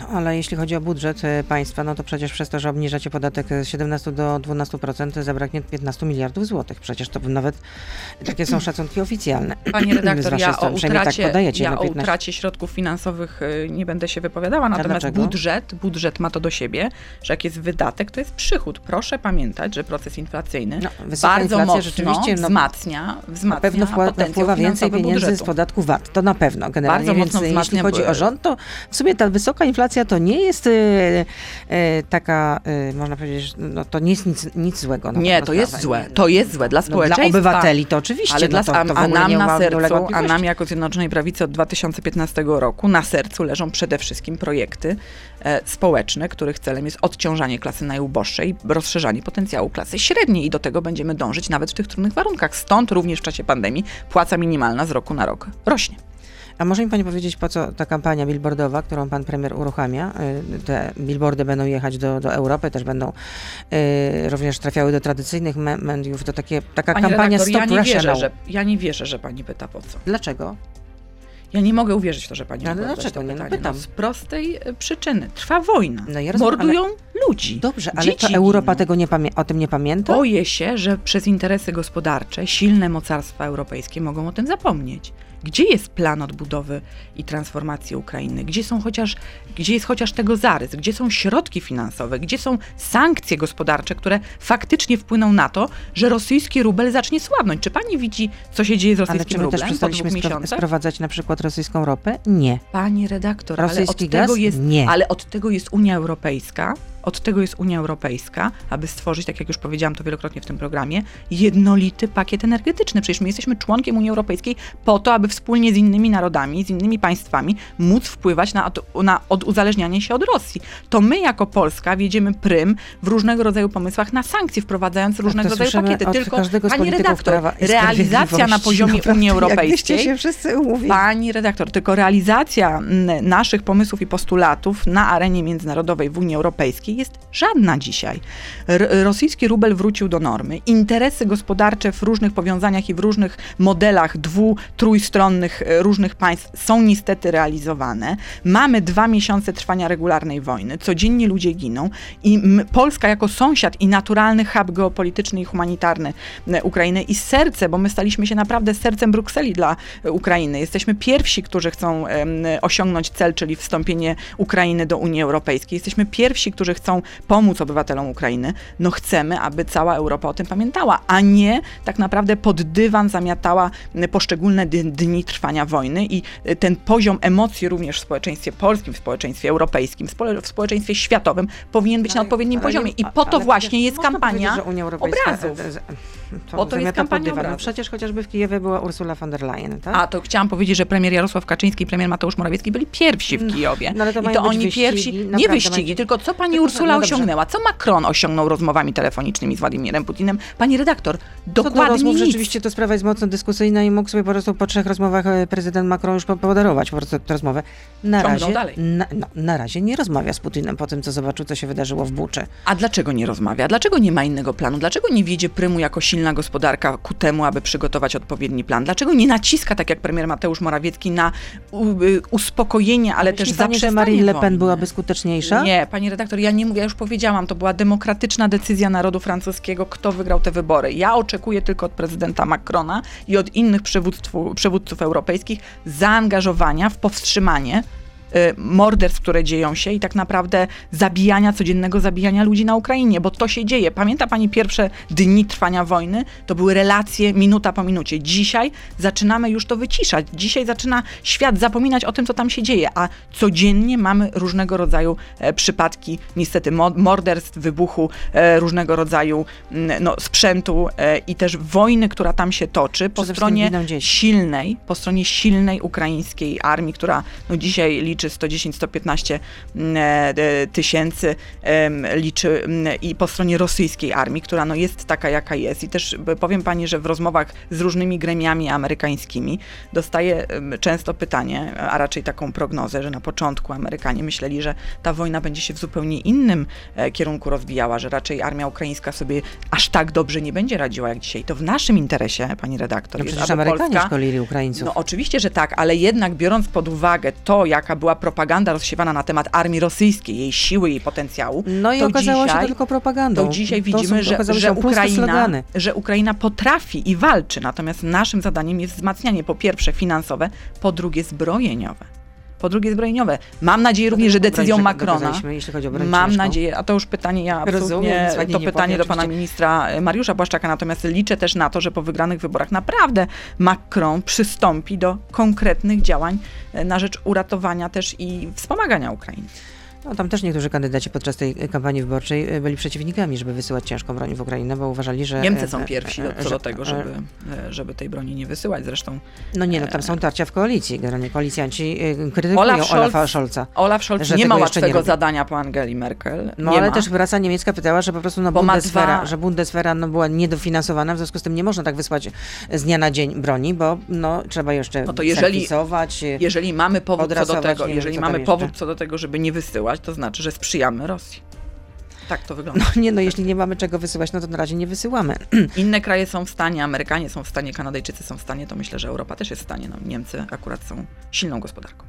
No, ale jeśli chodzi o budżet e, państwa, no to przecież przez to, że obniżacie podatek z 17 do 12% zabraknie 15 miliardów złotych. Przecież to nawet takie są szacunki oficjalne. Pani Z redaktor, ja o tak utracie, podajecie, ja no o 15. utracie środków finansowych y, nie będę się wypowiadała, natomiast budżet, budżet ma to do siebie, że jak jest wydatek, to jest przychód. Proszę pamiętać, że proces inflacyjny No, bardzo mocno rzeczywiście, no, wzmacnia, Na wzmacnia pewno wpła- potencjał wpływa więcej pieniędzy z budżetu. podatku VAT, to na pewno generalnie, Bardzo więc mocno jeśli chodzi o rząd, to w sumie ta wysoka inflacja sytuacja to nie jest y, y, taka, y, można powiedzieć, no to nie jest nic, nic złego. Nie, to jest złe. To jest złe dla no, społeczeństwa. Dla obywateli to oczywiście, Ale no dla, to, to a, nam na sercu, a nam jako Zjednoczonej Prawicy od 2015 roku na sercu leżą przede wszystkim projekty e, społeczne, których celem jest odciążanie klasy najuboższej, rozszerzanie potencjału klasy średniej i do tego będziemy dążyć nawet w tych trudnych warunkach. Stąd również w czasie pandemii płaca minimalna z roku na rok rośnie. A może mi pani powiedzieć, po co ta kampania billboardowa, którą pan premier uruchamia? Y, Te billboardy będą jechać do, do Europy, też będą y, również trafiały do tradycyjnych me- mediów. To takie, taka Pani kampania redaktor, Stop ja nie, wierzę, że, ja nie wierzę, że pani pyta po co. Dlaczego? Ja nie mogę uwierzyć w to, że pani No, ale dlaczego nie? No, pytanie. pytam. z prostej e, przyczyny. Trwa wojna. No ja rozumiem, Mordują ludzi. Dobrze, ale Dzieci to Europa tego nie o tym nie pamięta? Boję się, że przez interesy gospodarcze silne mocarstwa europejskie mogą o tym zapomnieć. Gdzie jest plan odbudowy i transformacji Ukrainy? Gdzie, są chociaż, gdzie jest chociaż tego zarys? Gdzie są środki finansowe? Gdzie są sankcje gospodarcze, które faktycznie wpłyną na to, że rosyjski rubel zacznie słabnąć? Czy pani widzi, co się dzieje z ale rosyjskim czy my też rublem przestaliśmy spro- sprowadzać na przykład rosyjską ropę? Nie. Pani redaktor, ale Rosyjski od, tego gaz? jest, Nie. ale od tego jest Unia Europejska, od tego jest Unia Europejska, aby stworzyć, tak jak już powiedziałam to wielokrotnie w tym programie, jednolity pakiet energetyczny. Przecież my jesteśmy członkiem Unii Europejskiej po to, aby wspólnie z innymi narodami, z innymi państwami móc wpływać na, od, na oduzależnianie się od Rosji. To my jako Polska wiedziemy prym w różnego rodzaju pomysłach na sankcje, wprowadzając różnego to rodzaju pakiety. Tylko, pani redaktor, realizacja na poziomie Naprawdę, Unii Europejskiej się wszyscy. Pani redaktor, tylko realizacja mm, naszych pomysłów i postulatów na arenie międzynarodowej w Unii Europejskiej jest żadna dzisiaj. Rosyjski rubel wrócił do normy. Interesy gospodarcze w różnych powiązaniach i w różnych modelach dwu, trójstronnych e, różnych państw są niestety realizowane. Mamy dwa miesiące trwania regularnej wojny. Codziennie ludzie giną i Polska jako sąsiad i naturalny hub geopolityczny i humanitarny e, Ukrainy i serce, bo my staliśmy się naprawdę sercem Brukseli dla e, Ukrainy. Jesteśmy pierwsi, którzy chcą osiągnąć cel, czyli wstąpienie Ukrainy do Unii Europejskiej. Jesteśmy pierwsi, którzy chcą pomóc obywatelom Ukrainy. No chcemy, aby cała Europa o tym pamiętała, a nie tak naprawdę pod dywan zamiatała poszczególne dni trwania wojny i e, ten poziom emocji również w społeczeństwie polskim, w społeczeństwie europejskim, w społeczeństwie światowym powinien być na Ale- odpowiednim ale poziomie. I po to właśnie jest kampania że Unia Europejska, obrazów. e, e, To, Po to jest kampania dywan. No obrazów. przecież chociażby w Kijowie była Ursula von der Leyen, tak? A, to chciałam powiedzieć, że premier Jarosław Kaczyński i premier Mateusz Morawiecki byli pierwsi w Kijowie. no ale to I to oni wyścigi, pierwsi, nie wyścigi, tylko co pani Ursula no osiągnęła, co Macron osiągnął rozmowami telefonicznymi z Władimirem Putinem. Pani redaktor, Co do dokładnie rozmów, nic. rzeczywiście to sprawa jest mocno dyskusyjna i mógł sobie po prostu po trzech rozmowach e, prezydent Macron już po- podarować po prostu tę rozmowę. Na razie, dalej. Na, no, na razie nie rozmawia z Putinem po tym, co zobaczył, co się wydarzyło w Buczy. A dlaczego nie rozmawia? Dlaczego nie ma innego planu? Dlaczego nie wiedzie prymu jako silna gospodarka ku temu, aby przygotować odpowiedni plan? Dlaczego nie naciska, tak jak premier Mateusz Morawiecki, na y, uspokojenie, ale też Myśli pani, że zaprzestanie Marine Le Pen byłaby skuteczniejsza? Nie, pani redaktor, ja nie mówię, ja już powiedziałam, to była demokratyczna decyzja narodu francuskiego, kto wygrał te wybory. Ja oczekuję tylko od prezydenta Macrona i od innych przywódców, przywódców europejskich zaangażowania w powstrzymanie morderstw, które dzieją się i tak naprawdę zabijania, codziennego zabijania ludzi na Ukrainie, bo to się dzieje. Pamięta pani pierwsze dni trwania wojny? To były relacje minuta po minucie. Dzisiaj zaczynamy już to wyciszać. Dzisiaj zaczyna świat zapominać o tym, co tam się dzieje, a codziennie mamy różnego rodzaju e, przypadki, niestety mo- morderstw, wybuchu e, różnego rodzaju no, sprzętu e, i też wojny, która tam się toczy po Przede stronie silnej, po stronie silnej ukraińskiej armii, która no, dzisiaj liczy 110-115 mm, e, tysięcy, em, liczy mm, i po stronie rosyjskiej armii, która no, jest taka, jaka jest. I też b- powiem pani, że w rozmowach z różnymi gremiami amerykańskimi dostaję często pytanie, a raczej taką prognozę, że na początku Amerykanie myśleli, że ta wojna będzie się w zupełnie innym e, kierunku rozwijała, że raczej armia ukraińska sobie aż tak dobrze nie będzie radziła jak dzisiaj. To w naszym interesie, pani redaktor, No jest, przecież Amerykanie Polska szkolili Ukraińców. no oczywiście, że tak, ale jednak biorąc pod uwagę to, jaka była propaganda rozsiewana na temat armii rosyjskiej, jej siły, jej potencjału, No i to okazało się dzisiaj, to tylko propagandą. to dzisiaj To widzimy, są- że, że, się Ukraina, że Ukraina potrafi i walczy, natomiast naszym zadaniem jest wzmacnianie po pierwsze finansowe, po drugie zbrojeniowe. Po drugie zbrojeniowe. Mam nadzieję również, że decyzją Macrona, Mam nadzieję, a to już pytanie, ja Rozumiem, absolutnie, pani to nie pytanie do pana ministra e, Mariusza Błaszczaka, natomiast liczę też na to, że po wygranych wyborach naprawdę Macron przystąpi do konkretnych działań e, na rzecz uratowania też i wspomagania Ukrainy. No, tam też niektórzy kandydaci podczas tej kampanii wyborczej e, byli przeciwnikami, żeby wysyłać ciężką broń w Ukrainę, bo uważali, że... Niemcy e, są e, pierwsi e, co do tego, e, żeby, e, żeby tej broni nie wysyłać. Zresztą No nie, no tam są tarcia w koalicji. Generalnie koalicjanci e, krytykują Olaf Scholz- Olafa Scholza. Olaf Scholz nie ma nie łatwego robi. zadania po Angeli Merkel. No nie ale ma. też praca niemiecka pytała, że po prostu no, Bo dwa- że Bundeswehra no, była niedofinansowana, w związku z tym nie można tak wysłać z dnia na dzień broni, bo no, trzeba jeszcze No to jeżeli- serwisować. Jeżeli mamy powód co do tego, nie jeżeli mamy powód co do tego, żeby nie wysyłać, to znaczy, że sprzyjamy Rosji. Tak to wygląda. No nie, no jeśli nie mamy czego wysyłać, no to na razie nie wysyłamy. Inne kraje są w stanie, Amerykanie są w stanie, Kanadyjczycy są w stanie, to myślę, że Europa też jest w stanie. No, Niemcy akurat są silną gospodarką.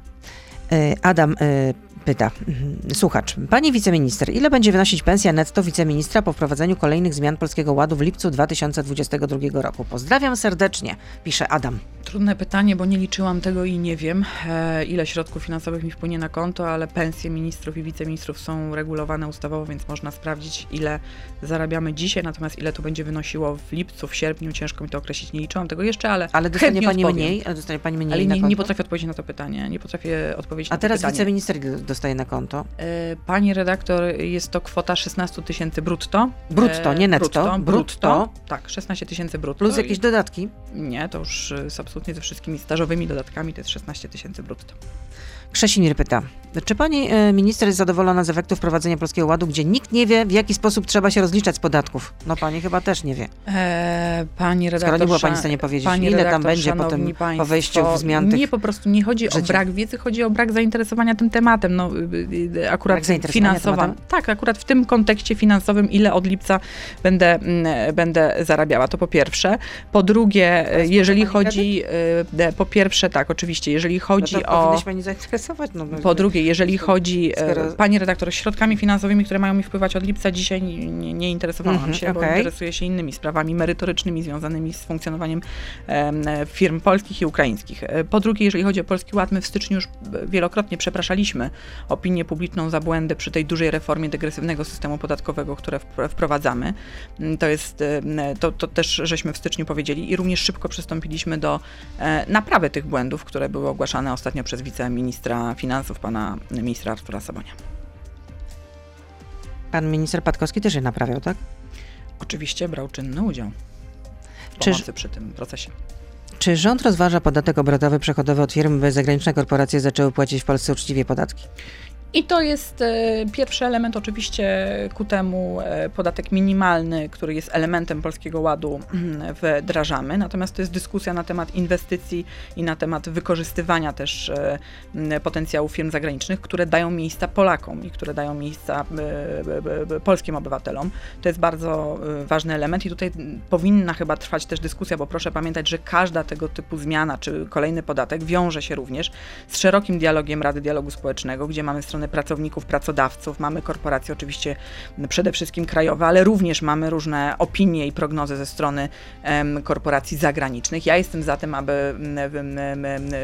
E, Adam e, pyta, mhm, słuchacz, pani wiceminister, ile będzie wynosić pensja netto wiceministra po wprowadzeniu kolejnych zmian Polskiego Ładu w lipcu 2022 roku? Pozdrawiam serdecznie, pisze Adam. Trudne pytanie, bo nie liczyłam tego i nie wiem, e, ile środków finansowych mi wpłynie na konto, ale pensje ministrów i wiceministrów są regulowane ustawowo, więc można sprawdzić, ile zarabiamy dzisiaj, natomiast ile to będzie wynosiło w lipcu, w sierpniu, ciężko mi to określić. Nie liczyłam tego jeszcze, ale, Ale dostanie pani odpowiem. mniej? Ale dostanie pani mniej Ale nie, nie potrafię odpowiedzieć na to pytanie. Nie potrafię odpowiedzieć A na to teraz pytanie. wiceminister ile dostaje na konto? E, Pani redaktor, jest to kwota 16 tysięcy brutto. Brutto, E, nie netto. Brutto, Brutto. Tak, 16 tysięcy brutto. Plus I- jakieś dodatki? Nie, to już z absolutnie ze wszystkimi stażowymi dodatkami to jest 16 tysięcy brutto. Krzesimir pyta, czy pani e, minister jest zadowolona z efektu wprowadzenia Polskiego Ładu, gdzie nikt nie wie, w jaki sposób trzeba się rozliczać z podatków? No pani chyba też nie wie. E, pani redaktor, Skoro nie była pani w stanie powiedzieć, pani ile tam będzie potem szanowni po wejściu w zmian tych Nie, po prostu nie chodzi o brak wiedzy, chodzi o brak zainteresowania tym tematem. No, y, y, akurat Brak zainteresowania finansowa. Tak, akurat w tym kontekście finansowym, ile od lipca będę, mm, będę zarabiała. To po pierwsze. Po drugie, jeżeli chodzi, y, po pierwsze, tak, oczywiście, jeżeli No chodzi to o. zainteresować. No, Po drugie, jeżeli chodzi, e, skoro- pani redaktor, środkami finansowymi, które mają mi wpływać od lipca, dzisiaj nie, nie, interesowałam Mhm, się, bo okej. interesuję się innymi sprawami merytorycznymi związanymi z funkcjonowaniem em, e, firm polskich i ukraińskich. E, Po drugie, jeżeli chodzi o Polski Ład, my w styczniu już wielokrotnie przepraszaliśmy opinię publiczną za błędy przy tej dużej reformie degresywnego systemu podatkowego, które wpr- wprowadzamy. Mm, To jest, to, to też żeśmy w styczniu powiedzieli i również szybko przystąpiliśmy do e, naprawy tych błędów, które były ogłaszane ostatnio przez wiceministra finansów, pana ministra Artura Sobonia. Pan minister Patkowski też je naprawiał, tak? Oczywiście brał czynny udział w Czyż- przy tym procesie. Czy rząd rozważa podatek obrotowy przechodowy od firm, by zagraniczne korporacje zaczęły płacić w Polsce uczciwie podatki? I to jest e, pierwszy element oczywiście ku temu e, podatek minimalny, który jest elementem Polskiego Ładu mm, wdrażamy. Natomiast to jest dyskusja na temat inwestycji i na temat wykorzystywania też e, potencjału firm zagranicznych, które dają miejsca Polakom i które dają miejsca polskim obywatelom. To jest bardzo ważny element i tutaj powinna chyba trwać też dyskusja, bo proszę pamiętać, że każda tego typu zmiana czy kolejny podatek wiąże się również z szerokim dialogiem Rady Dialogu Społecznego, gdzie mamy stronę pracowników, pracodawców, mamy korporacje oczywiście przede wszystkim krajowe, ale również mamy różne opinie i prognozy ze strony korporacji zagranicznych. Ja jestem za tym, aby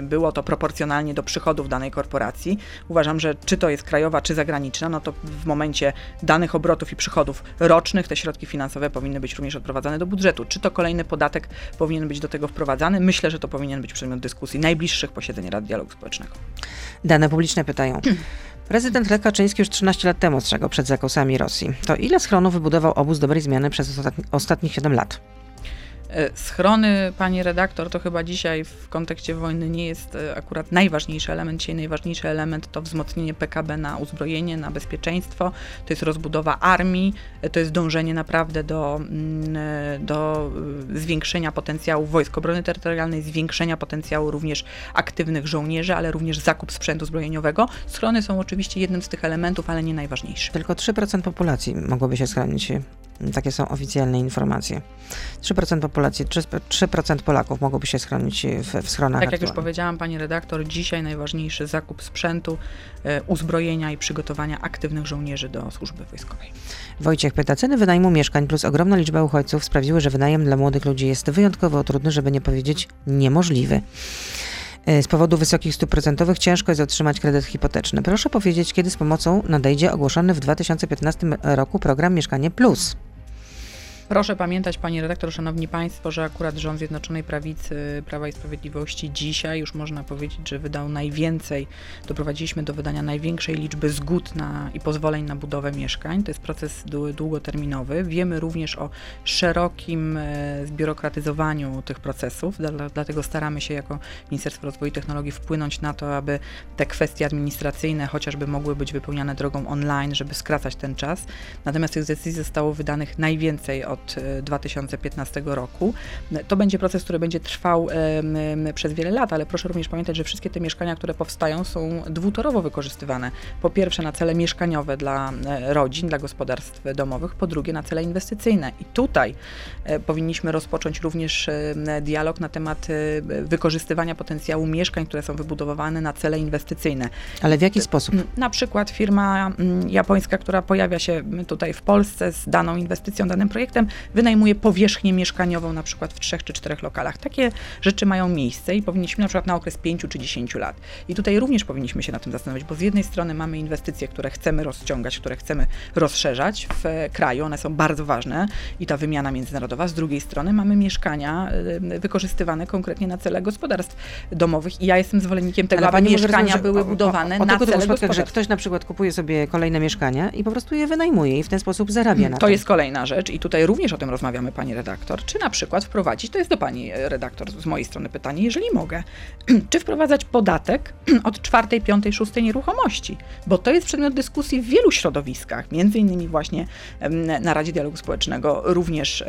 było to proporcjonalnie do przychodów danej korporacji. Uważam, że czy to jest krajowa, czy zagraniczna, no to w momencie danych obrotów i przychodów rocznych te środki finansowe powinny być również odprowadzane do budżetu. Czy to kolejny podatek powinien być do tego wprowadzany? Myślę, że to powinien być przedmiot dyskusji najbliższych posiedzeń Rady Dialogu Społecznego. Dane publiczne pytają. Prezydent Lech Kaczyński już 13 lat temu ostrzegał przed zakosami Rosji. To ile schronów wybudował obóz dobrej zmiany przez ostatni, ostatnich 7 lat? E, Schrony, pani redaktor, to chyba dzisiaj w kontekście wojny nie jest e, akurat najważniejszy element. Dzisiaj najważniejszy element to wzmocnienie PKB na uzbrojenie, na bezpieczeństwo, to jest rozbudowa armii, e, to jest dążenie naprawdę do, mm, do zwiększenia potencjału Wojsk Obrony Terytorialnej, zwiększenia potencjału również aktywnych żołnierzy, ale również zakup sprzętu zbrojeniowego. Schrony są oczywiście jednym z tych elementów, ale nie najważniejszy. Tylko 3% populacji mogłoby się schronić. Takie są oficjalne informacje. 3% populacji, 3%, 3% Polaków mogłoby się schronić w, w schronach. Tak jak już powiedziałam, pani redaktor, dzisiaj najważniejszy zakup sprzętu, e, uzbrojenia i przygotowania aktywnych żołnierzy do służby wojskowej. Wojciech pyta, ceny wynajmu mieszkań plus ogromna liczba uchodźców sprawiły, że wynajem dla młodych ludzi jest wyjątkowo trudny, żeby nie powiedzieć niemożliwy. E, Z powodu wysokich stóp procentowych ciężko jest otrzymać kredyt hipoteczny. Proszę powiedzieć, kiedy z pomocą nadejdzie ogłoszony w 2015 roku program Mieszkanie Plus. Proszę pamiętać, pani redaktor, szanowni państwo, że akurat rząd Zjednoczonej Prawicy, Prawa i Sprawiedliwości dzisiaj już można powiedzieć, że wydał najwięcej, doprowadziliśmy do wydania największej liczby zgód na, i pozwoleń na budowę mieszkań. To jest proces długoterminowy. Wiemy również o szerokim e, zbiurokratyzowaniu tych procesów, dlatego staramy się jako Ministerstwo Rozwoju i Technologii wpłynąć na to, aby te kwestie administracyjne chociażby mogły być wypełniane drogą online, żeby skracać ten czas. Natomiast tych decyzji zostało wydanych najwięcej od 2015 e, roku. To będzie proces, który będzie trwał przez wiele lat, ale proszę również pamiętać, że wszystkie te mieszkania, które powstają, są dwutorowo wykorzystywane. Po pierwsze na cele mieszkaniowe dla e, rodzin, dla gospodarstw domowych, po drugie na cele inwestycyjne. I tutaj e, powinniśmy rozpocząć również dialog na temat wykorzystywania potencjału mieszkań, które są wybudowane na cele inwestycyjne. Ale w jaki sposób? Na przykład firma japońska, która pojawia się tutaj w Polsce z daną inwestycją, danym projektem, wynajmuje powierzchnię mieszkaniową na przykład w trzech czy czterech lokalach. Takie rzeczy mają miejsce i powinniśmy na przykład na okres pięciu czy dziesięciu lat. I tutaj również powinniśmy się na tym zastanowić, bo z jednej strony mamy inwestycje, które chcemy rozciągać, które chcemy rozszerzać w kraju, one są bardzo ważne i ta wymiana międzynarodowa. Z drugiej strony mamy mieszkania y, wykorzystywane konkretnie na cele gospodarstw domowych i ja jestem zwolennikiem tego, aby mieszkania były budowane o, o, o na cele gospodarstw. że ktoś na przykład kupuje sobie kolejne mieszkania i po prostu je wynajmuje i w ten sposób zarabia hmm, na to. To jest kolejna rzecz i tutaj również o tym rozmawiamy, pani redaktor. Czy na przykład wprowadzić, to jest do pani redaktor z mojej strony pytanie, jeżeli mogę, czy wprowadzać podatek od czwartej, piątej, szóstej nieruchomości? Bo to jest przedmiot dyskusji w wielu środowiskach, między innymi właśnie na Radzie Dialogu Społecznego również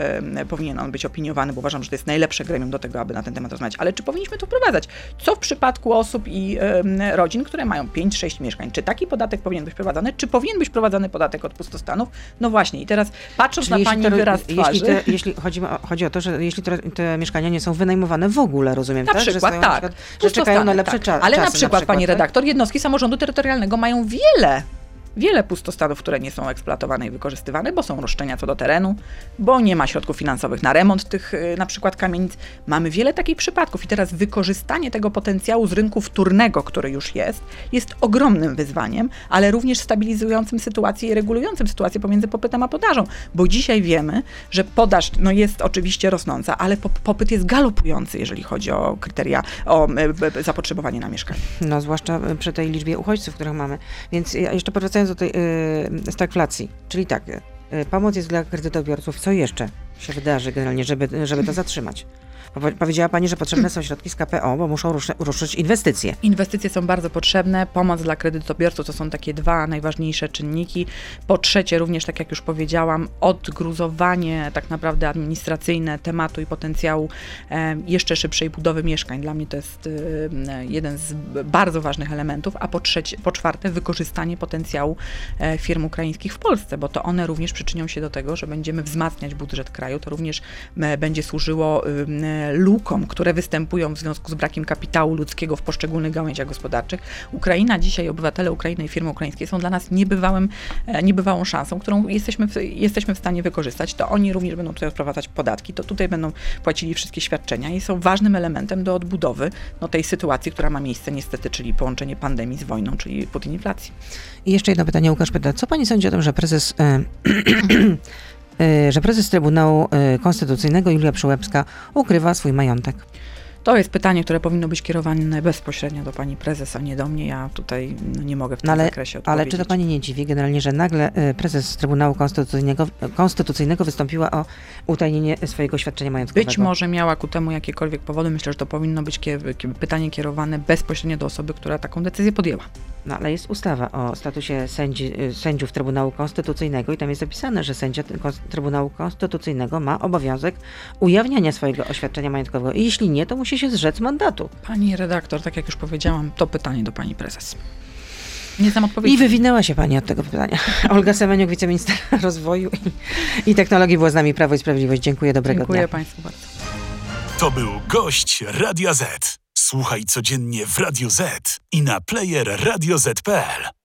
powinien on być opiniowany, bo uważam, że to jest najlepsze gremium do tego, aby na ten temat rozmawiać. Ale czy powinniśmy to wprowadzać? Co w przypadku osób i rodzin, które mają 5-6 mieszkań? Czy taki podatek powinien być wprowadzany? Czy powinien być wprowadzany podatek od pustostanów? No właśnie, i teraz patrząc Czyli na pani to, twarzy... Jeśli, te, jeśli chodzi, chodzi o to, że jeśli te, te, mieszkania nie są wynajmowane w ogóle, rozumiem, na tak? Przykład, że tak, na przykład, że czekają na lepsze tak. czasy. Ale na przykład, na przykład pani tak? redaktor, jednostki samorządu terytorialnego mają wiele wiele pustostanów, które nie są eksploatowane i wykorzystywane, bo są roszczenia co do terenu, bo nie ma środków finansowych na remont tych y, na przykład kamienic. Mamy wiele takich przypadków i teraz wykorzystanie tego potencjału z rynku wtórnego, który już jest, jest ogromnym wyzwaniem, ale również stabilizującym sytuację i regulującym sytuację pomiędzy popytem a podażą, bo dzisiaj wiemy, że podaż no, jest oczywiście rosnąca, ale popyt jest galopujący, jeżeli chodzi o kryteria, o y, zapotrzebowanie na mieszkanie. No, zwłaszcza przy tej liczbie uchodźców, których mamy. Więc jeszcze powracając wracając do tej y, stagflacji, czyli tak, y, pomoc jest dla kredytobiorców. Co jeszcze się wydarzy generalnie, żeby, żeby to zatrzymać? Powiedziała Pani, że potrzebne są środki z KPO, bo muszą ruszyć inwestycje. Inwestycje są bardzo potrzebne. Pomoc dla kredytobiorców to są takie dwa najważniejsze czynniki. Po trzecie, również tak jak już powiedziałam, odgruzowanie tak naprawdę administracyjne tematu i potencjału e, jeszcze szybszej budowy mieszkań. Dla mnie to jest e, jeden z bardzo ważnych elementów. A po, trzecie, po czwarte, wykorzystanie potencjału e, firm ukraińskich w Polsce, bo to one również przyczynią się do tego, że będziemy wzmacniać budżet kraju. To również będzie służyło lukom, które występują w związku z brakiem kapitału ludzkiego w poszczególnych gałęziach gospodarczych. Ukraina dzisiaj, obywatele Ukrainy i firmy ukraińskie są dla nas niebywałym, e, niebywałą szansą, którą jesteśmy w, jesteśmy w stanie wykorzystać. To oni również będą tutaj odprowadzać podatki, to tutaj będą płacili wszystkie świadczenia i są ważnym elementem do odbudowy no, tej sytuacji, która ma miejsce niestety, czyli połączenie pandemii z wojną, czyli Putin inflacji. I jeszcze jedno pytanie, Łukasz pyta, co pani sądzi o tym, że prezes e, Y, że prezes Trybunału y, Konstytucyjnego Julia Przyłębska ukrywa swój majątek. To jest pytanie, które powinno być kierowane bezpośrednio do pani prezes, a nie do mnie. Ja tutaj no, nie mogę w tym no ale, zakresie odpowiedzieć. Ale czy to pani nie dziwi generalnie, że nagle y, prezes Trybunału Konstytucyjnego, Konstytucyjnego wystąpiła o utajnienie swojego świadczenia majątkowego? Być może miała ku temu jakiekolwiek powody. Myślę, że to powinno być pytanie kierowane bezpośrednio do osoby, która taką decyzję podjęła. No ale jest ustawa o statusie sędzi, sędziów Trybunału Konstytucyjnego i tam jest zapisane, że sędzia Trybunału Konstytucyjnego ma obowiązek ujawniania swojego oświadczenia majątkowego. I jeśli nie, to musi się zrzec mandatu. Pani redaktor, tak jak już powiedziałam, to pytanie do pani prezes. Nie znam odpowiedzi. I wywinęła się pani od tego pytania. Olga Semeniuk, wiceminister rozwoju i, i technologii była z nami Prawo i Sprawiedliwość. Dziękuję, dobrego Dziękuję dnia. Dziękuję państwu bardzo. To był gość Radia Z. Słuchaj codziennie w Radio Z i na player radioz.pl.